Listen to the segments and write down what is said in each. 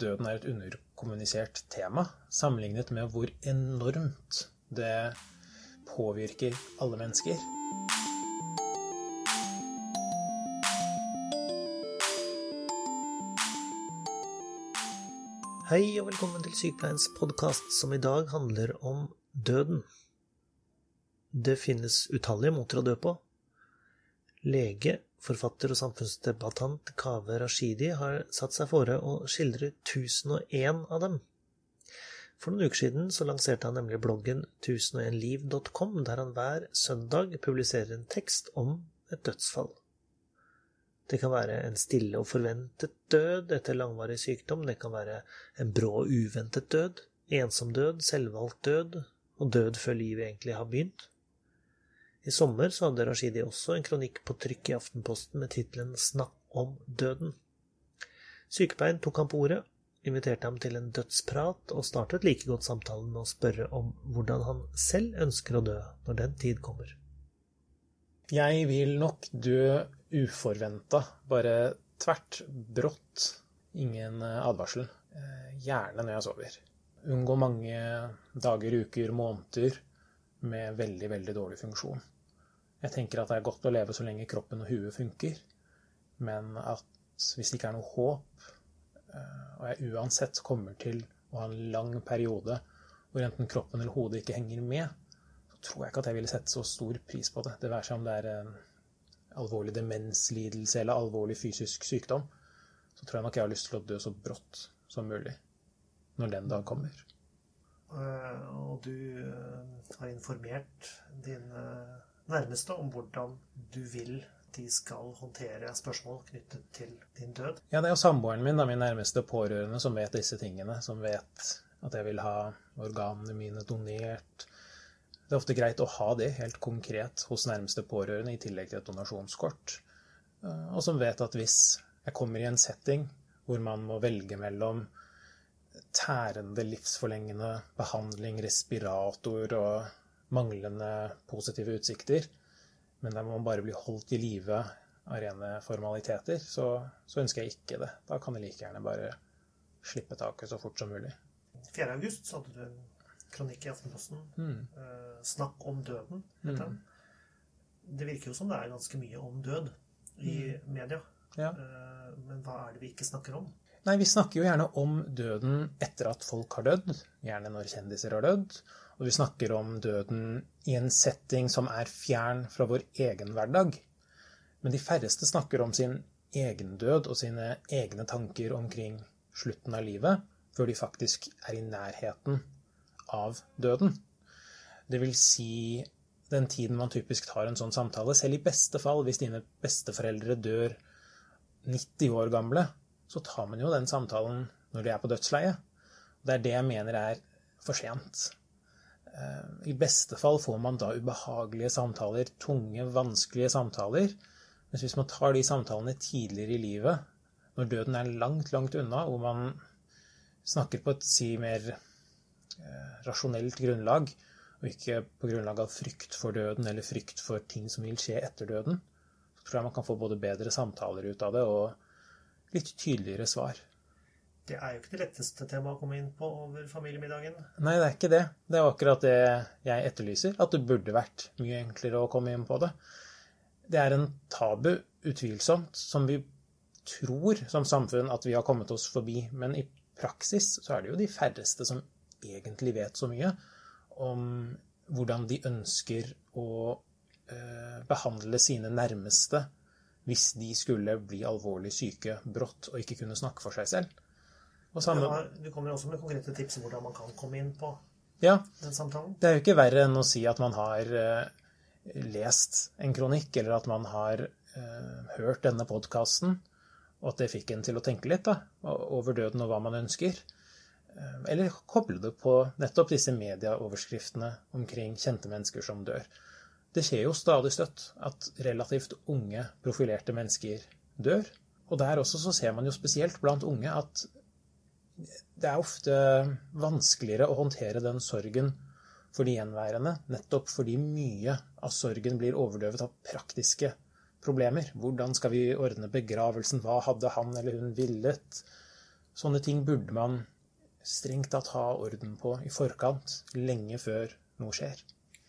døden er et underkommunisert tema, sammenlignet med hvor enormt det påvirker alle mennesker. Hei og velkommen til Sykepleiens podkast, som i dag handler om døden. Det finnes utallige måter å dø på. Lege, forfatter og samfunnsdebattant Kaveh Rashidi har satt seg fore å skildre 1001 av dem. For noen uker siden så lanserte han nemlig bloggen 1001liv.com, der han hver søndag publiserer en tekst om et dødsfall. Det kan være en stille og forventet død etter langvarig sykdom, det kan være en brå og uventet død, ensom død, selvvalgt død og død før livet egentlig har begynt. I sommer så hadde Rashidi også en kronikk på trykk i Aftenposten med tittelen Snakk om døden. Sykepleien tok ham på ordet, inviterte ham til en dødsprat og startet like godt samtalen med å spørre om hvordan han selv ønsker å dø når den tid kommer. Jeg vil nok dø uforventa, bare tvert, brått. Ingen advarsel. Gjerne når jeg sover. Unngå mange dager, uker, måneder med veldig, veldig dårlig funksjon. Jeg tenker at det er godt å leve så lenge kroppen og huet funker, men at hvis det ikke er noe håp, eh, og jeg uansett kommer til å ha en lang periode hvor enten kroppen eller hodet ikke henger med, så tror jeg ikke at jeg ville sette så stor pris på det. Det være seg om det er en alvorlig demenslidelse eller alvorlig fysisk sykdom, så tror jeg nok jeg har lyst til å dø så brått som mulig når den dag kommer. Eh, og du eh, har informert dine nærmeste om hvordan du vil de skal håndtere spørsmål knyttet til din død? Ja, det er jo samboeren min, da, min nærmeste pårørende, som vet disse tingene. Som vet at jeg vil ha organene mine donert. Det er ofte greit å ha det helt konkret hos nærmeste pårørende, i tillegg til et donasjonskort. Eh, og som vet at hvis jeg kommer i en setting hvor man må velge mellom tærende, livsforlengende behandling, respirator og manglende positive utsikter, men der man bare blir holdt i live av rene formaliteter, så, så, ønsker jeg ikke det. Da kan jeg like gjerne bare slippe taket så fort som mulig. 4. august så hadde du en kronikk i Aftenposten. Mm. Eh, 'Snakk om døden'. Mm. Det virker jo som det er ganske mye om død i mm. media. Ja. Eh, men hva er det vi ikke snakker om? Nei, Vi snakker jo gjerne om døden etter at folk har dødd. Gjerne når kjendiser har dødd. Og vi snakker om døden i en setting som er fjern fra vår egen hverdag. Men de færreste snakker om sin egen død og sine egne tanker omkring slutten av livet før de faktisk er i nærheten av døden. Det vil si den tiden man typisk tar en sånn samtale. Selv i beste fall, hvis dine besteforeldre dør 90 år gamle, så tar man jo den samtalen når de er på dødsleiet. Det er det jeg mener er for sent. I beste fall får man da ubehagelige samtaler, tunge, vanskelige samtaler. Mens hvis man tar de samtalene tidligere i livet, når døden er langt, langt unna, hvor man snakker på et si mer eh, rasjonelt grunnlag, og ikke på grunnlag av frykt for døden eller frykt for ting som vil skje etter døden, så tror jeg man kan få både bedre samtaler ut av det og litt tydeligere svar. Det er jo ikke det letteste temaet å komme inn på over familiemiddagen. Nei, det er ikke det. Det er akkurat det jeg etterlyser. At det burde vært mye enklere å komme inn på det. Det er en tabu, utvilsomt, som vi tror som samfunn at vi har kommet oss forbi. Men i praksis så er det jo de færreste som egentlig vet så mye om hvordan de ønsker å eh, behandle sine nærmeste hvis de skulle bli alvorlig syke brått og ikke kunne snakke for seg selv. Samme... Har, du kommer også med konkrete tips om hvordan man kan komme inn på ja, den samtalen? Det er jo ikke verre enn å si at man har uh, lest en kronikk, eller at man har uh, hørt denne podkasten, og at det fikk en til å tenke litt da, over døden og hva man ønsker. Uh, eller koble det på nettopp disse medieoverskriftene omkring kjente mennesker som dør. Det skjer jo stadig støtt at relativt unge, profilerte mennesker dør. Og der også så ser man jo spesielt blant unge at det er ofte vanskeligere å håndtere den sorgen for de gjenværende, nettopp fordi mye av sorgen blir overdøvet av praktiske problemer. Hvordan skal vi ordne begravelsen? Hva hadde han eller hun villet? Sånne ting burde man strengt tatt ha orden på i forkant, lenge før noe skjer.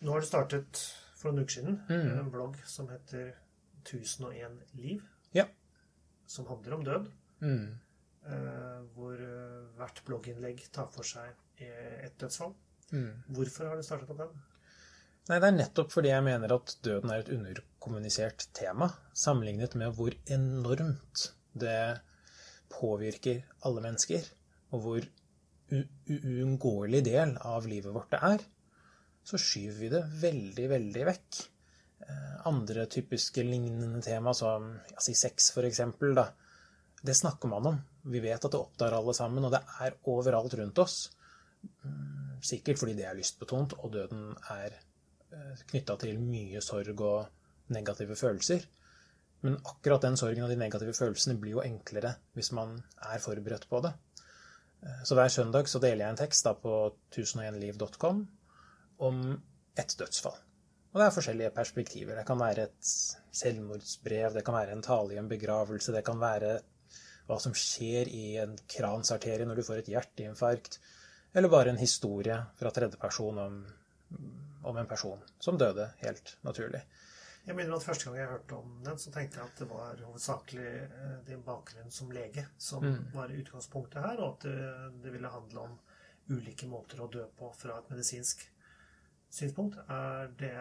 Nå har du startet for noen uker siden Mm. en blogg som heter 1001 liv. Ja. Som handler om død. Mm. Eh, hvor eh, hvert blogginnlegg tar for seg eh, et dødsfall. Mm. Hvorfor har du startet på den? Nei, det er nettopp fordi jeg mener at døden er et underkommunisert tema, sammenlignet med hvor enormt det påvirker alle mennesker, og hvor uunngåelig del av livet vårt det er, så skyver vi det veldig, veldig vekk. Andre typiske lignende tema, som ja, si sex eksempel, det snakker man om. Vi vet at det opptar alle sammen, og det er overalt rundt oss. Mm, Sikkert fordi det er lystbetont, og døden er knytta til mye sorg og negative følelser. Men akkurat den sorgen og de negative følelsene blir jo enklere hvis man er forberedt på det. Eh, Så hver søndag så deler jeg en tekst på 1001liv.com om et dødsfall. Og det er forskjellige perspektiver. Det kan være et selvmordsbrev, det kan være en tale i en begravelse, det kan være hva som skjer i en kransarterie når du får et hjerteinfarkt, eller bare en historie fra tredjeperson om om en person som døde helt naturlig. Jeg minner at Første gang jeg hørte om den, så tenkte jeg at det var hovedsakelig eh, din bakgrunn som lege som Mm. var utgangspunktet her, og at det, det ville handle om ulike måter å dø på fra et medisinsk synspunkt. Er det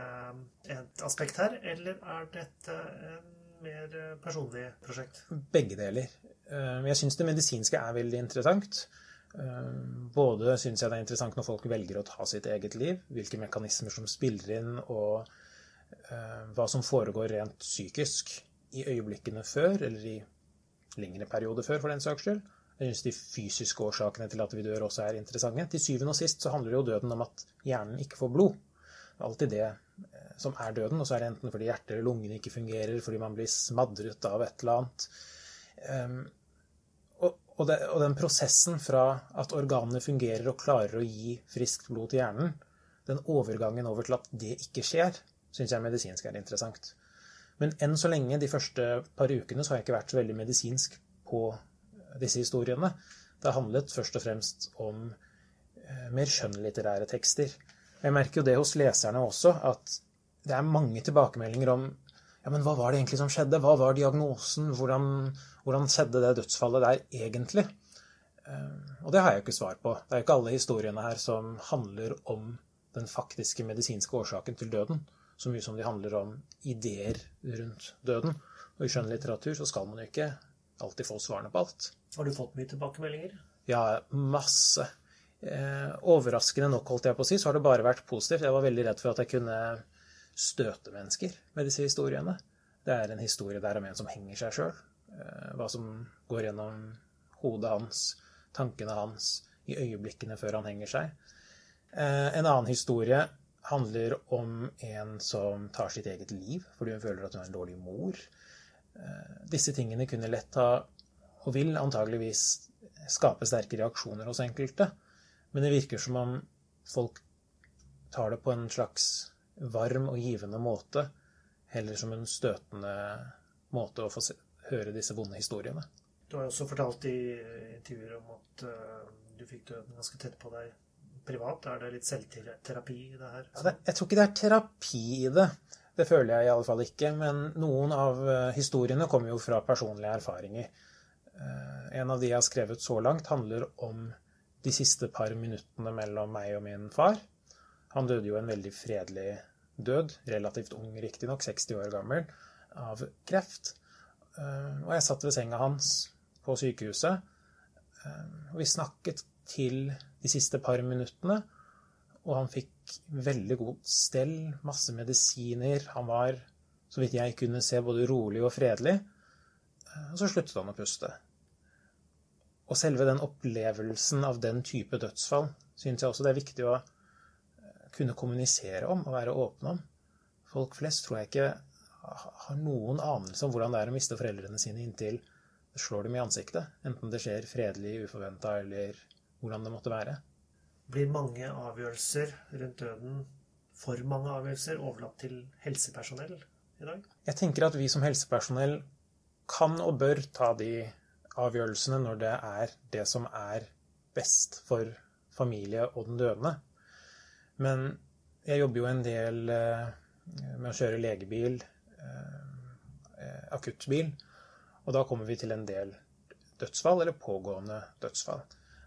et aspekt her, eller er dette en mer eh, personlig prosjekt? Begge deler. Eh, Jeg syns det medisinske er veldig interessant. Eh, Både syns jeg det er interessant når folk velger å ta sitt eget liv, hvilke mekanismer som spiller inn, og eh, hva som foregår rent psykisk i øyeblikkene før, eller i lengre perioder før, for den saks skyld. Jeg syns de fysiske årsakene til at vi dør, også er interessante. Til syvende og sist så handler jo døden om at hjernen ikke får blod. Det er alltid det som er døden, og så er det enten fordi hjertet eller lungene ikke fungerer, fordi man blir smadret av et eller annet. Um, og, og, det, og den prosessen fra at organene fungerer og klarer å gi friskt blod til hjernen, den overgangen over til at det ikke skjer, syns jeg medisinsk er interessant. Men enn så lenge, de første par ukene, så har jeg ikke vært så veldig medisinsk på disse historiene. Det har handlet først og fremst om eh, mer skjønnlitterære tekster. Jeg merker jo det hos leserne også, at det er mange tilbakemeldinger om ja, men hva var det egentlig som skjedde? Hva var diagnosen? Hvordan, hvordan skjedde det dødsfallet der egentlig? Eh, Og det har jeg jo ikke svar på. Det er jo ikke alle historiene her som handler om den faktiske medisinske årsaken til døden, så mye som de handler om ideer rundt døden. Og i skjønnlitteratur så skal man jo ikke alltid få svarene på alt. Har du fått mye tilbakemeldinger? Ja, masse. Eh, overraskende nok, holdt jeg på å si, så har det bare vært positivt. Jeg var veldig redd for at jeg kunne støte mennesker med disse historiene. Det er en historie der om en som henger seg sjøl. Eh, hva som går gjennom hodet hans, tankene hans, i øyeblikkene før han henger seg. Eh, en annen historie handler om en som tar sitt eget liv fordi hun føler at hun er en dårlig mor. Eh, disse tingene kunne lett ha, og vil antageligvis skape sterke reaksjoner hos enkelte. Men det virker som om folk tar det på en slags varm og givende måte, heller som en støtende måte å få se, høre disse vonde historiene. Du har jo også fortalt i intervjuer om at eh, du fikk døden ganske tett på deg privat. Er det litt selvterapi i det her? Ja, det, jeg tror ikke det er terapi i det. Det føler jeg i alle fall ikke. Men noen av eh, historiene kommer jo fra personlige erfaringer. Eh, En av de jeg har skrevet så langt, handler om de siste par minuttene mellom meg og min far. Han døde jo en veldig fredelig død, relativt ung riktignok, 60 år gammel, av kreft. Eh, Og jeg satt ved senga hans på sykehuset, eh, og vi snakket til de siste par minuttene. Og han fikk veldig god stell, masse medisiner. Han var, så vidt jeg kunne se, både rolig og fredelig. Eh, Og så sluttet han å puste. Og selve den opplevelsen av den type dødsfall syns jeg også det er viktig å kunne kommunisere om og være åpne om. Folk flest tror jeg ikke har noen anelse om hvordan det er å miste foreldrene sine inntil det slår dem i ansiktet. Enten det skjer fredelig, uforventa eller hvordan det måtte være. Blir mange avgjørelser rundt døden, for mange avgjørelser, overlatt til helsepersonell i dag? Jeg tenker at vi som helsepersonell kan og bør ta de avgjørelsene når det er det som er best for familie og den døende. Men jeg jobber jo en del med å kjøre legebil, akuttbil, og da kommer vi til en del dødsfall eller pågående dødsfall.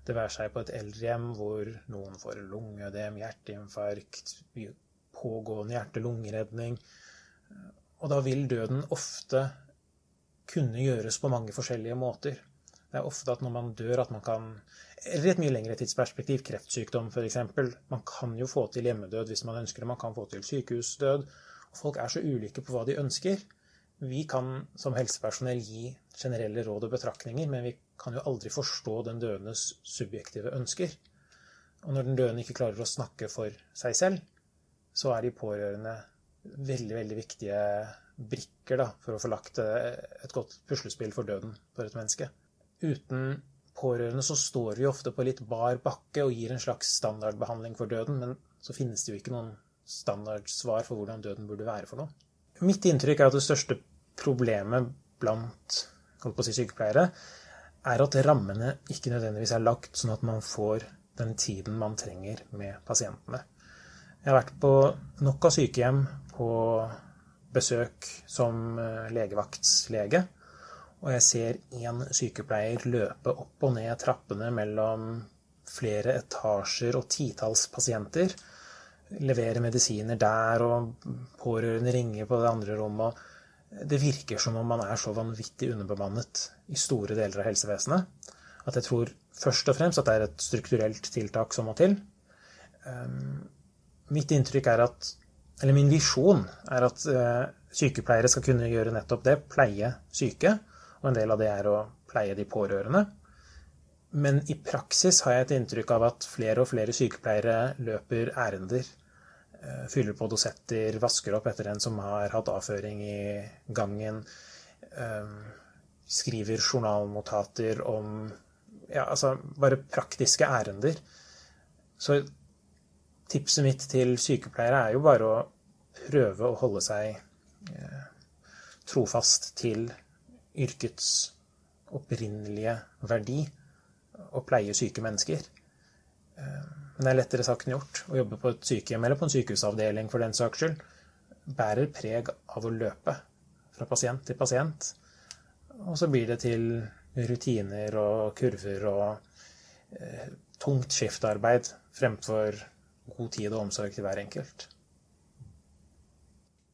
Det være seg på et eldrehjem hvor noen får lungeødem, hjerteinfarkt, pågående hjerte-lungeredning. Og da vil døden ofte kunne gjøres på mange forskjellige måter. Det er ofte at når man dør, at man kan Eller i et mye lengre tidsperspektiv, kreftsykdom f.eks. Man kan jo få til hjemmedød hvis man ønsker det. Man kan få til sykehusdød. Og folk er så ulike på hva de ønsker. Vi kan som helsepersonell gi generelle råd og betraktninger, men vi kan jo aldri forstå den døendes subjektive ønsker. Og når den døende ikke klarer å snakke for seg selv, så er de pårørende veldig, veldig viktige brikker da, for å få lagt eh, et godt puslespill for døden for et menneske. Uten pårørende så står vi ofte på litt bar bakke og gir en slags standardbehandling for døden, men så finnes det jo ikke noen standardsvar for hvordan døden burde være for noe. Mitt inntrykk er at det største problemet blant si, sykepleiere er at rammene ikke nødvendigvis er lagt sånn at man får den tiden man trenger med pasientene. Jeg har vært på nok av sykehjem på besøk som legevaktslege, og jeg ser én sykepleier løpe opp og ned trappene mellom flere etasjer og titalls pasienter levere medisiner der, og pårørende ringer på det andre rommet. Det virker som om man er så vanvittig underbemannet i store deler av helsevesenet at jeg tror først og fremst at det er et strukturelt tiltak som må til. Ehm, mitt inntrykk er at Eller min visjon er at eh, sykepleiere skal kunne gjøre nettopp det, pleie syke. Og en del av det er å pleie de pårørende. Men i praksis har jeg et inntrykk av at flere og flere sykepleiere løper ærender Eh, fyller på dosetter, vasker opp etter en som har hatt avføring i gangen. Eh, skriver journalnotater om ja, altså bare praktiske ærender. Så tipset mitt til sykepleiere er jo bare å prøve å holde seg eh, trofast til yrkets opprinnelige verdi å pleie syke mennesker. Men det er lettere sagt enn gjort. Å jobbe på et sykehjem eller på en sykehusavdeling for den saks skyld bærer preg av å løpe fra pasient til pasient. Og så blir det til rutiner og kurver og eh, tungt skiftarbeid fremfor god tid og omsorg til hver enkelt.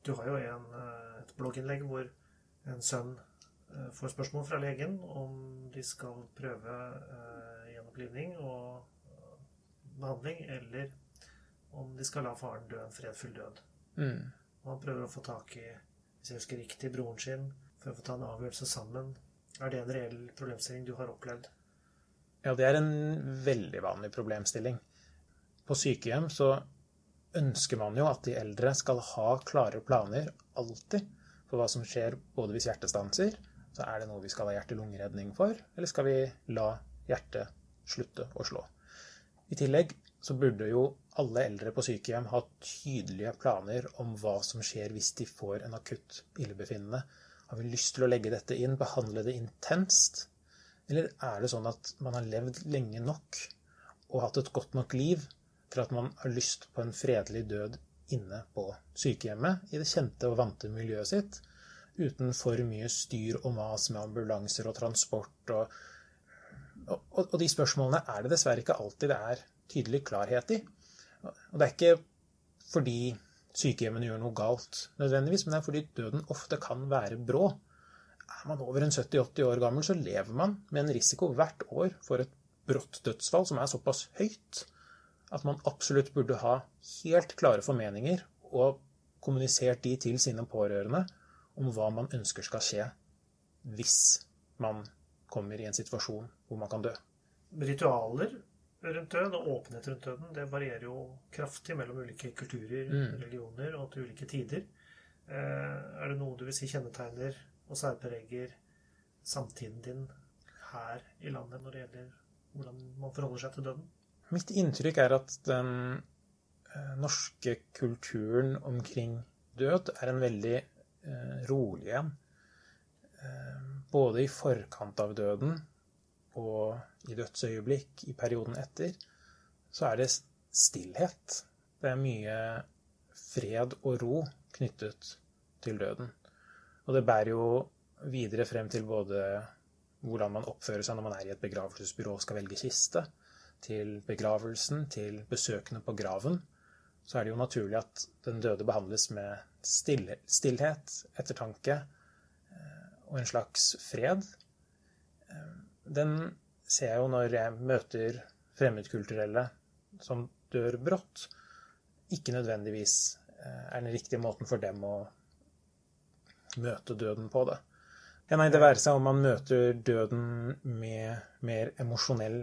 Du har jo en, eh, et blogginnlegg hvor en sønn eh, får spørsmål fra legen om de skal prøve eh, gjenopplivning og behandling, eller om de skal la faren dø en fredfull død. Mm. Han prøver å få tak i, hvis jeg husker riktig, broren sin for å få ta en avgjørelse sammen. Er det en reell problemstilling du har opplevd? Ja, det er en veldig vanlig problemstilling. På sykehjem så ønsker man jo at de eldre skal ha klare planer alltid for hva som skjer både hvis hjertet stanser, så er det noe vi skal ha hjerte-lungeredning for, eller skal vi la hjertet slutte å slå? I tillegg så burde jo alle eldre på sykehjem ha tydelige planer om hva som skjer hvis de får en akutt illebefinnende. Har vi lyst til å legge dette inn, behandle det intenst? Eller er det sånn at man har levd lenge nok og hatt et godt nok liv til at man har lyst på en fredelig død inne på sykehjemmet, i det kjente og vante miljøet sitt, uten for mye styr og mas med ambulanser og transport og og, og, de spørsmålene er det dessverre ikke alltid det er tydelig klarhet i. Og det er ikke fordi sykehjemmene gjør noe galt nødvendigvis, men det er fordi døden ofte kan være brå. Er man over en 70-80 år gammel, så lever man med en risiko hvert år for et brått dødsfall som er såpass høyt at man absolutt burde ha helt klare formeninger og kommunisert de til sine pårørende om hva man ønsker skal skje hvis man kommer i en situasjon hvor man kan dø. Ritualer rundt død og åpenhet rundt døden det varierer jo kraftig mellom ulike kulturer, mm. religioner og til ulike tider. Eh, er det noe du vil si kjennetegner og særpreger samtiden din her i landet når det gjelder hvordan man forholder seg til døden? Mitt inntrykk er at den eh, norske kulturen omkring død er en veldig rolig igjen. både i forkant av døden og i dødsøyeblikk, i perioden etter, så er det stillhet. Det er mye fred og ro knyttet til døden. Og det bærer jo videre frem til både hvordan man oppfører seg når man er i et begravelsesbyrå og skal velge kiste, til begravelsen, til besøkende på graven, så er det jo naturlig at den døde behandles med stille, stillhet, ettertanke eh, og en slags fred. Eh, den ser jeg jo når jeg møter fremmedkulturelle som dør brått, ikke nødvendigvis eh, er den riktige måten for dem å møte døden på det. Ja, nei, det være seg om man møter døden med mer emosjonell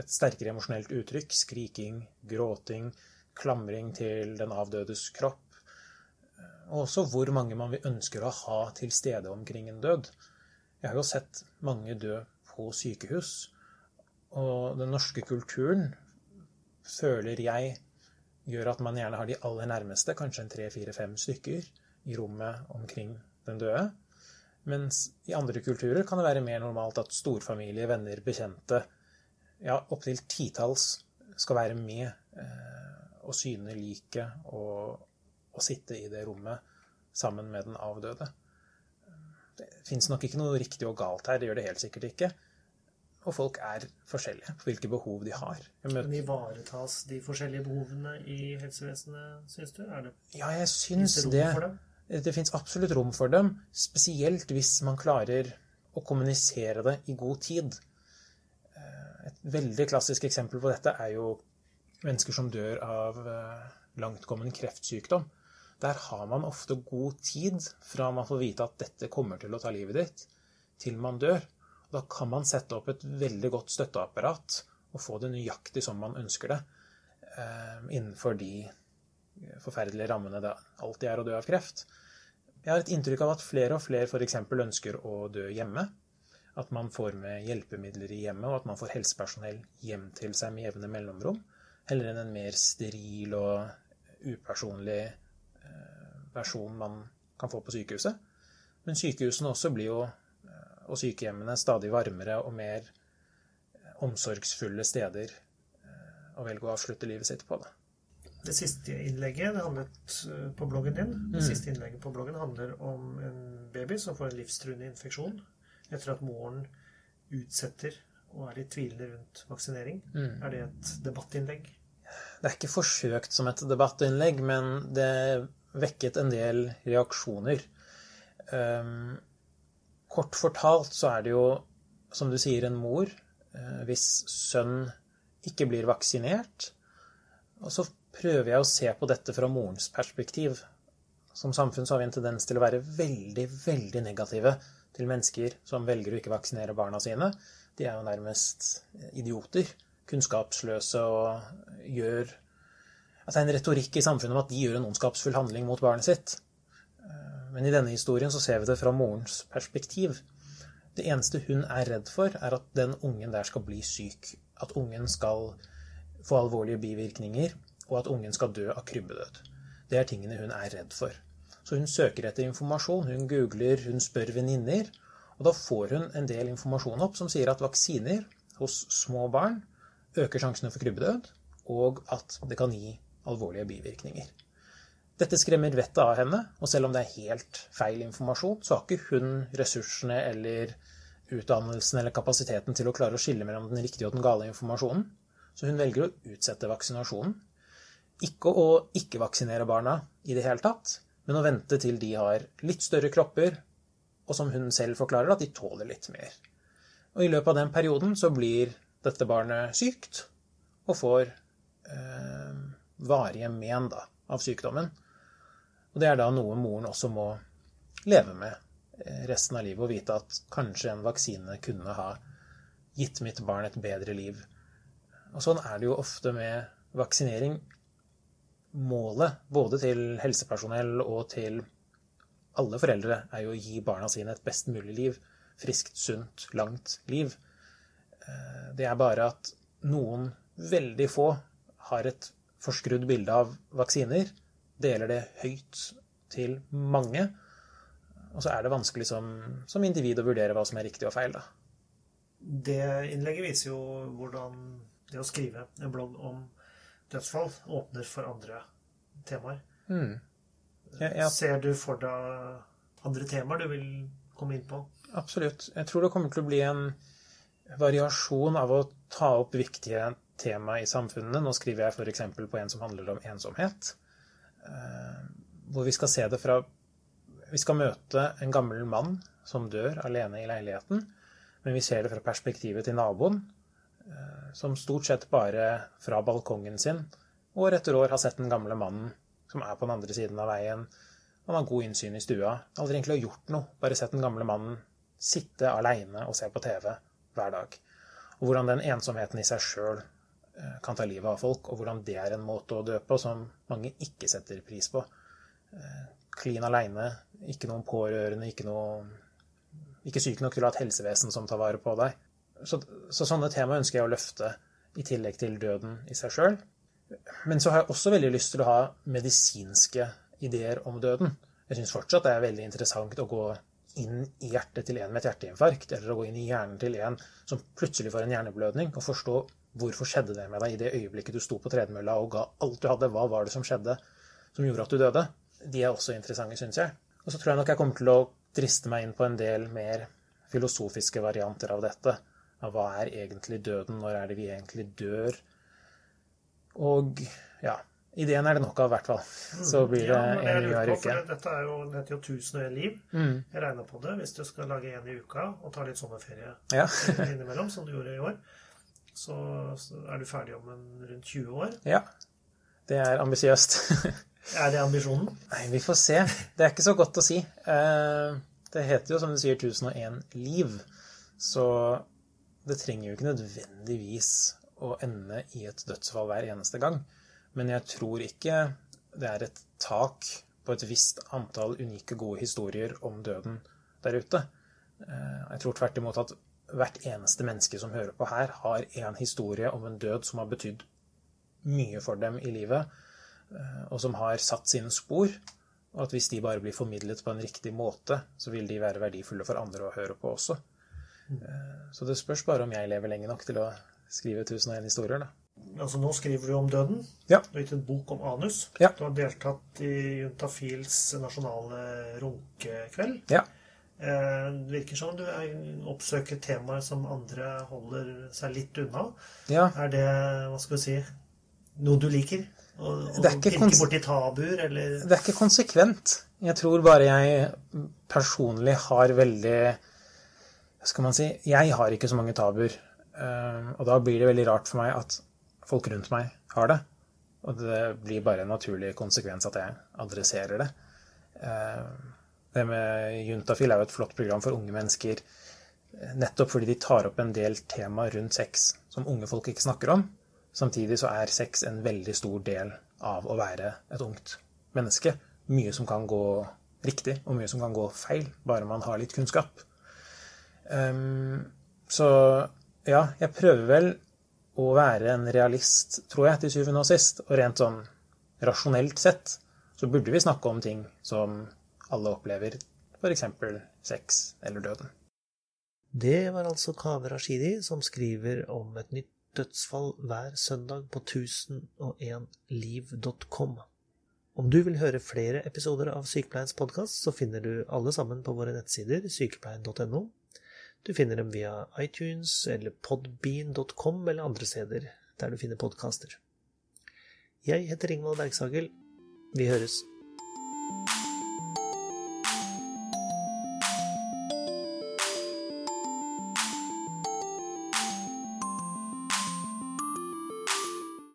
et sterkere emosjonelt uttrykk, skriking, gråting, klamring til den avdødes kropp, og også hvor mange man ønsker å ha til stede omkring en død. Jeg har jo sett mange dø på sykehus, og den norske kulturen føler jeg gjør at man gjerne har de aller nærmeste, kanskje en tre, fire, fem stykker, i rommet omkring den døde. Mens i andre kulturer kan det være mer normalt at storfamilie, venner, bekjente, ja, opptil titalls skal være med eh, og syne liket og, og, sitte i det rommet sammen med den avdøde. Det fins nok ikke noe riktig og galt her, det gjør det helt sikkert ikke. Og folk er forskjellige på hvilke behov de har. Men ivaretas de forskjellige behovene i helsevesenet, syns du? Er det... Ja, jeg syns det. Det, det fins absolutt rom for dem. Spesielt hvis man klarer å kommunisere det i god tid. Et veldig klassisk eksempel på dette er jo mennesker som dør av langtkommen langtkommende kreftsykdom. Der har man ofte god tid fra man får vite at dette kommer til å ta livet ditt, til man dør. Da kan man sette opp et veldig godt støtteapparat og få det nøyaktig som man ønsker det, eh, innenfor de forferdelige rammene det alltid er å dø av kreft. Jeg har et inntrykk av at flere og flere f.eks. ønsker å dø hjemme. At man får med hjelpemidler i hjemmet, og at man får helsepersonell hjem til seg med jevne mellomrom. Heller enn en mer steril og upersonlig versjon man kan få på sykehuset. Men sykehusene også blir jo, eh, og sykehjemmene, stadig varmere og mer eh, omsorgsfulle steder å velge å avslutte livet sitt på. det. Det siste innlegget det handlet på bloggen din. Det mm. siste innlegget på bloggen handler om en baby som får en livstruende infeksjon etter at moren utsetter og er litt tvilende rundt vaksinering. Mm. Er det et debattinnlegg? Det er ikke forsøkt som et debattinnlegg, men det vekket en del reaksjoner. Um, kort fortalt så er det jo, som du sier, en mor uh, hvis sønn ikke blir vaksinert. Og så prøver jeg å se på dette fra morens perspektiv. Som samfunn så har vi en tendens til å være veldig, veldig negative til mennesker som velger å ikke vaksinere barna sine. De er jo nærmest idioter. Kunnskapsløse og gjør Altså en retorikk i samfunnet om at de gjør en ondskapsfull handling mot barnet sitt. Men i denne historien så ser vi det fra morens perspektiv. Det eneste hun er redd for, er at den ungen der skal bli syk. At ungen skal få alvorlige bivirkninger, og at ungen skal dø av krybbedød. Det er tingene hun er redd for. Så hun søker etter informasjon. Hun googler, hun spør venninner. Og da får hun en del informasjon opp som sier at vaksiner hos små barn øker sjansene for krybbedød, og at det kan gi alvorlige bivirkninger. Dette skremmer vettet av henne, og selv om det er helt feil informasjon, så har ikke hun ressursene eller utdannelsen eller kapasiteten til å klare å skille mellom den riktige og den gale informasjonen. Så hun velger å utsette vaksinasjonen. Ikke å ikke vaksinere barna i det hele tatt, men å vente til de har litt større kropper, og som hun selv forklarer, at de tåler litt mer. Og i løpet av den perioden så blir dette barnet sykt og får eh, varige men da, av sykdommen. Og det er da noe moren også må leve med eh, resten av livet og vite at kanskje en vaksine kunne ha gitt mitt barn et bedre liv. Og sånn er det jo ofte med vaksinering målet både til helsepersonell og til alle foreldre er jo å gi barna sine et best mulig liv. Friskt, sunt, langt liv. Eh, det er bare at noen, veldig få, har et forskrudd bilde av vaksiner. Deler det høyt til mange. Og så er det vanskelig som, som individ å vurdere hva som er riktig og feil, da. Det innlegget viser jo hvordan det å skrive en blogg om dødsfall åpner for andre temaer. Mm. Ja, ja. Ser du for deg andre temaer du vil komme inn på? Absolutt. Jeg tror det kommer til å bli en variasjon av å ta opp viktige tema i samfunnet. Nå skriver jeg f.eks. på en som handler om ensomhet. Eh, hvor vi skal se det fra Vi skal møte en gammel mann som dør alene i leiligheten. Men vi ser det fra perspektivet til naboen, eh, som stort sett bare fra balkongen sin år etter år har sett den gamle mannen som er på den andre siden av veien. Han har god innsyn i stua. Aldri egentlig har gjort noe. Bare sett den gamle mannen sitte aleine og se på TV hver dag. Og hvordan den ensomheten i seg sjøl kan ta livet av folk, og hvordan det er en måte å dø på som mange ikke setter pris på. Eh, klin aleine, ikke noen pårørende, ikke, noe, ikke syk nok til å ha et helsevesen som tar vare på deg. Så, så sånne tema ønsker jeg å løfte, i tillegg til døden i seg sjøl. Men så har jeg også veldig lyst til å ha medisinske ideer om døden. Jeg syns fortsatt det er veldig interessant å gå inn i hjertet til en med et hjerteinfarkt, eller å gå inn i hjernen til en som plutselig får en hjerneblødning, og forstå hvorfor skjedde det med deg i det øyeblikket du sto på tredemølla og ga alt du hadde. Hva var det som skjedde som gjorde at du døde? De er også interessante, syns jeg. Og så tror jeg nok jeg kommer til å driste meg inn på en del mer filosofiske varianter av dette. Av hva er egentlig døden? Når er det vi egentlig dør? Og ja, ideen er det nok av, i hvert fall. Så blir det ja, en ny hver uke. Dette er jo, det heter jo 1000 og 1 liv. Mm. Jeg regner på det. Hvis du skal lage en i uka og ta litt sommerferie Ja. innimellom, som du gjorde i år, så, så er du ferdig om en rundt 20 år. ja. Det er ambisiøst. Er det ambisjonen? Nei, vi får se. Det er ikke så godt å si. Eh, Det heter jo, som du sier, 1001 liv. Så det trenger jo ikke nødvendigvis å ende i et dødsfall hver eneste gang. Men jeg tror ikke det er et tak på et visst antall unike, gode historier om døden der ute. Eh, Jeg tror tvert imot at hvert eneste menneske som hører på her, har en historie om en død som har betydd mye for dem i livet, eh, og som har satt sine spor. Og at hvis de bare blir formidlet på en riktig måte, så vil de være verdifulle for andre å høre på også. Eh, Så det spørs bare om jeg lever lenge nok til å skrive 1001 historier, da. Altså Nå skriver du om døden. Ja. Du har gitt en bok om anus. Ja. Du har deltatt i Juntafils nasjonale runkekveld. Ja. Eh, Det virker som du er- oppsøker temaer som andre holder seg litt unna. ja. Er det, hva skal vi si, noe du liker? Å pirke borti tabuer, eller Det er ikke konsekvent. Jeg tror bare jeg personlig har veldig Hva skal man si? Jeg har ikke så mange tabuer. Eh, Og da blir det veldig rart for meg at folk rundt meg har det. Og det blir bare en naturlig konsekvens at jeg adresserer det. Eh, Det med Juntafil er jo et flott program for unge mennesker nettopp fordi de tar opp en del tema rundt sex som unge folk ikke snakker om. Samtidig så er sex en veldig stor del av å være et ungt menneske. Mye som kan gå riktig, og mye som kan gå feil, bare man har litt kunnskap. Um, så ja, jeg prøver vel å være en realist, tror jeg, til syvende og sist. Og rent sånn rasjonelt sett så burde vi snakke om ting som alle opplever, f.eks. sex eller døden. Det var altså Kaveh Rashidi som skriver om et nytt dødsfall hver søndag på 1001liv.com. Om du vil høre flere episoder av Sykepleiens podkast, så finner du alle sammen på våre nettsider sykepleien.no. Du finner dem via iTunes eller podbean.com eller andre steder der du finner podkaster. Jeg heter Ingvald Bergsagel. Vi høres.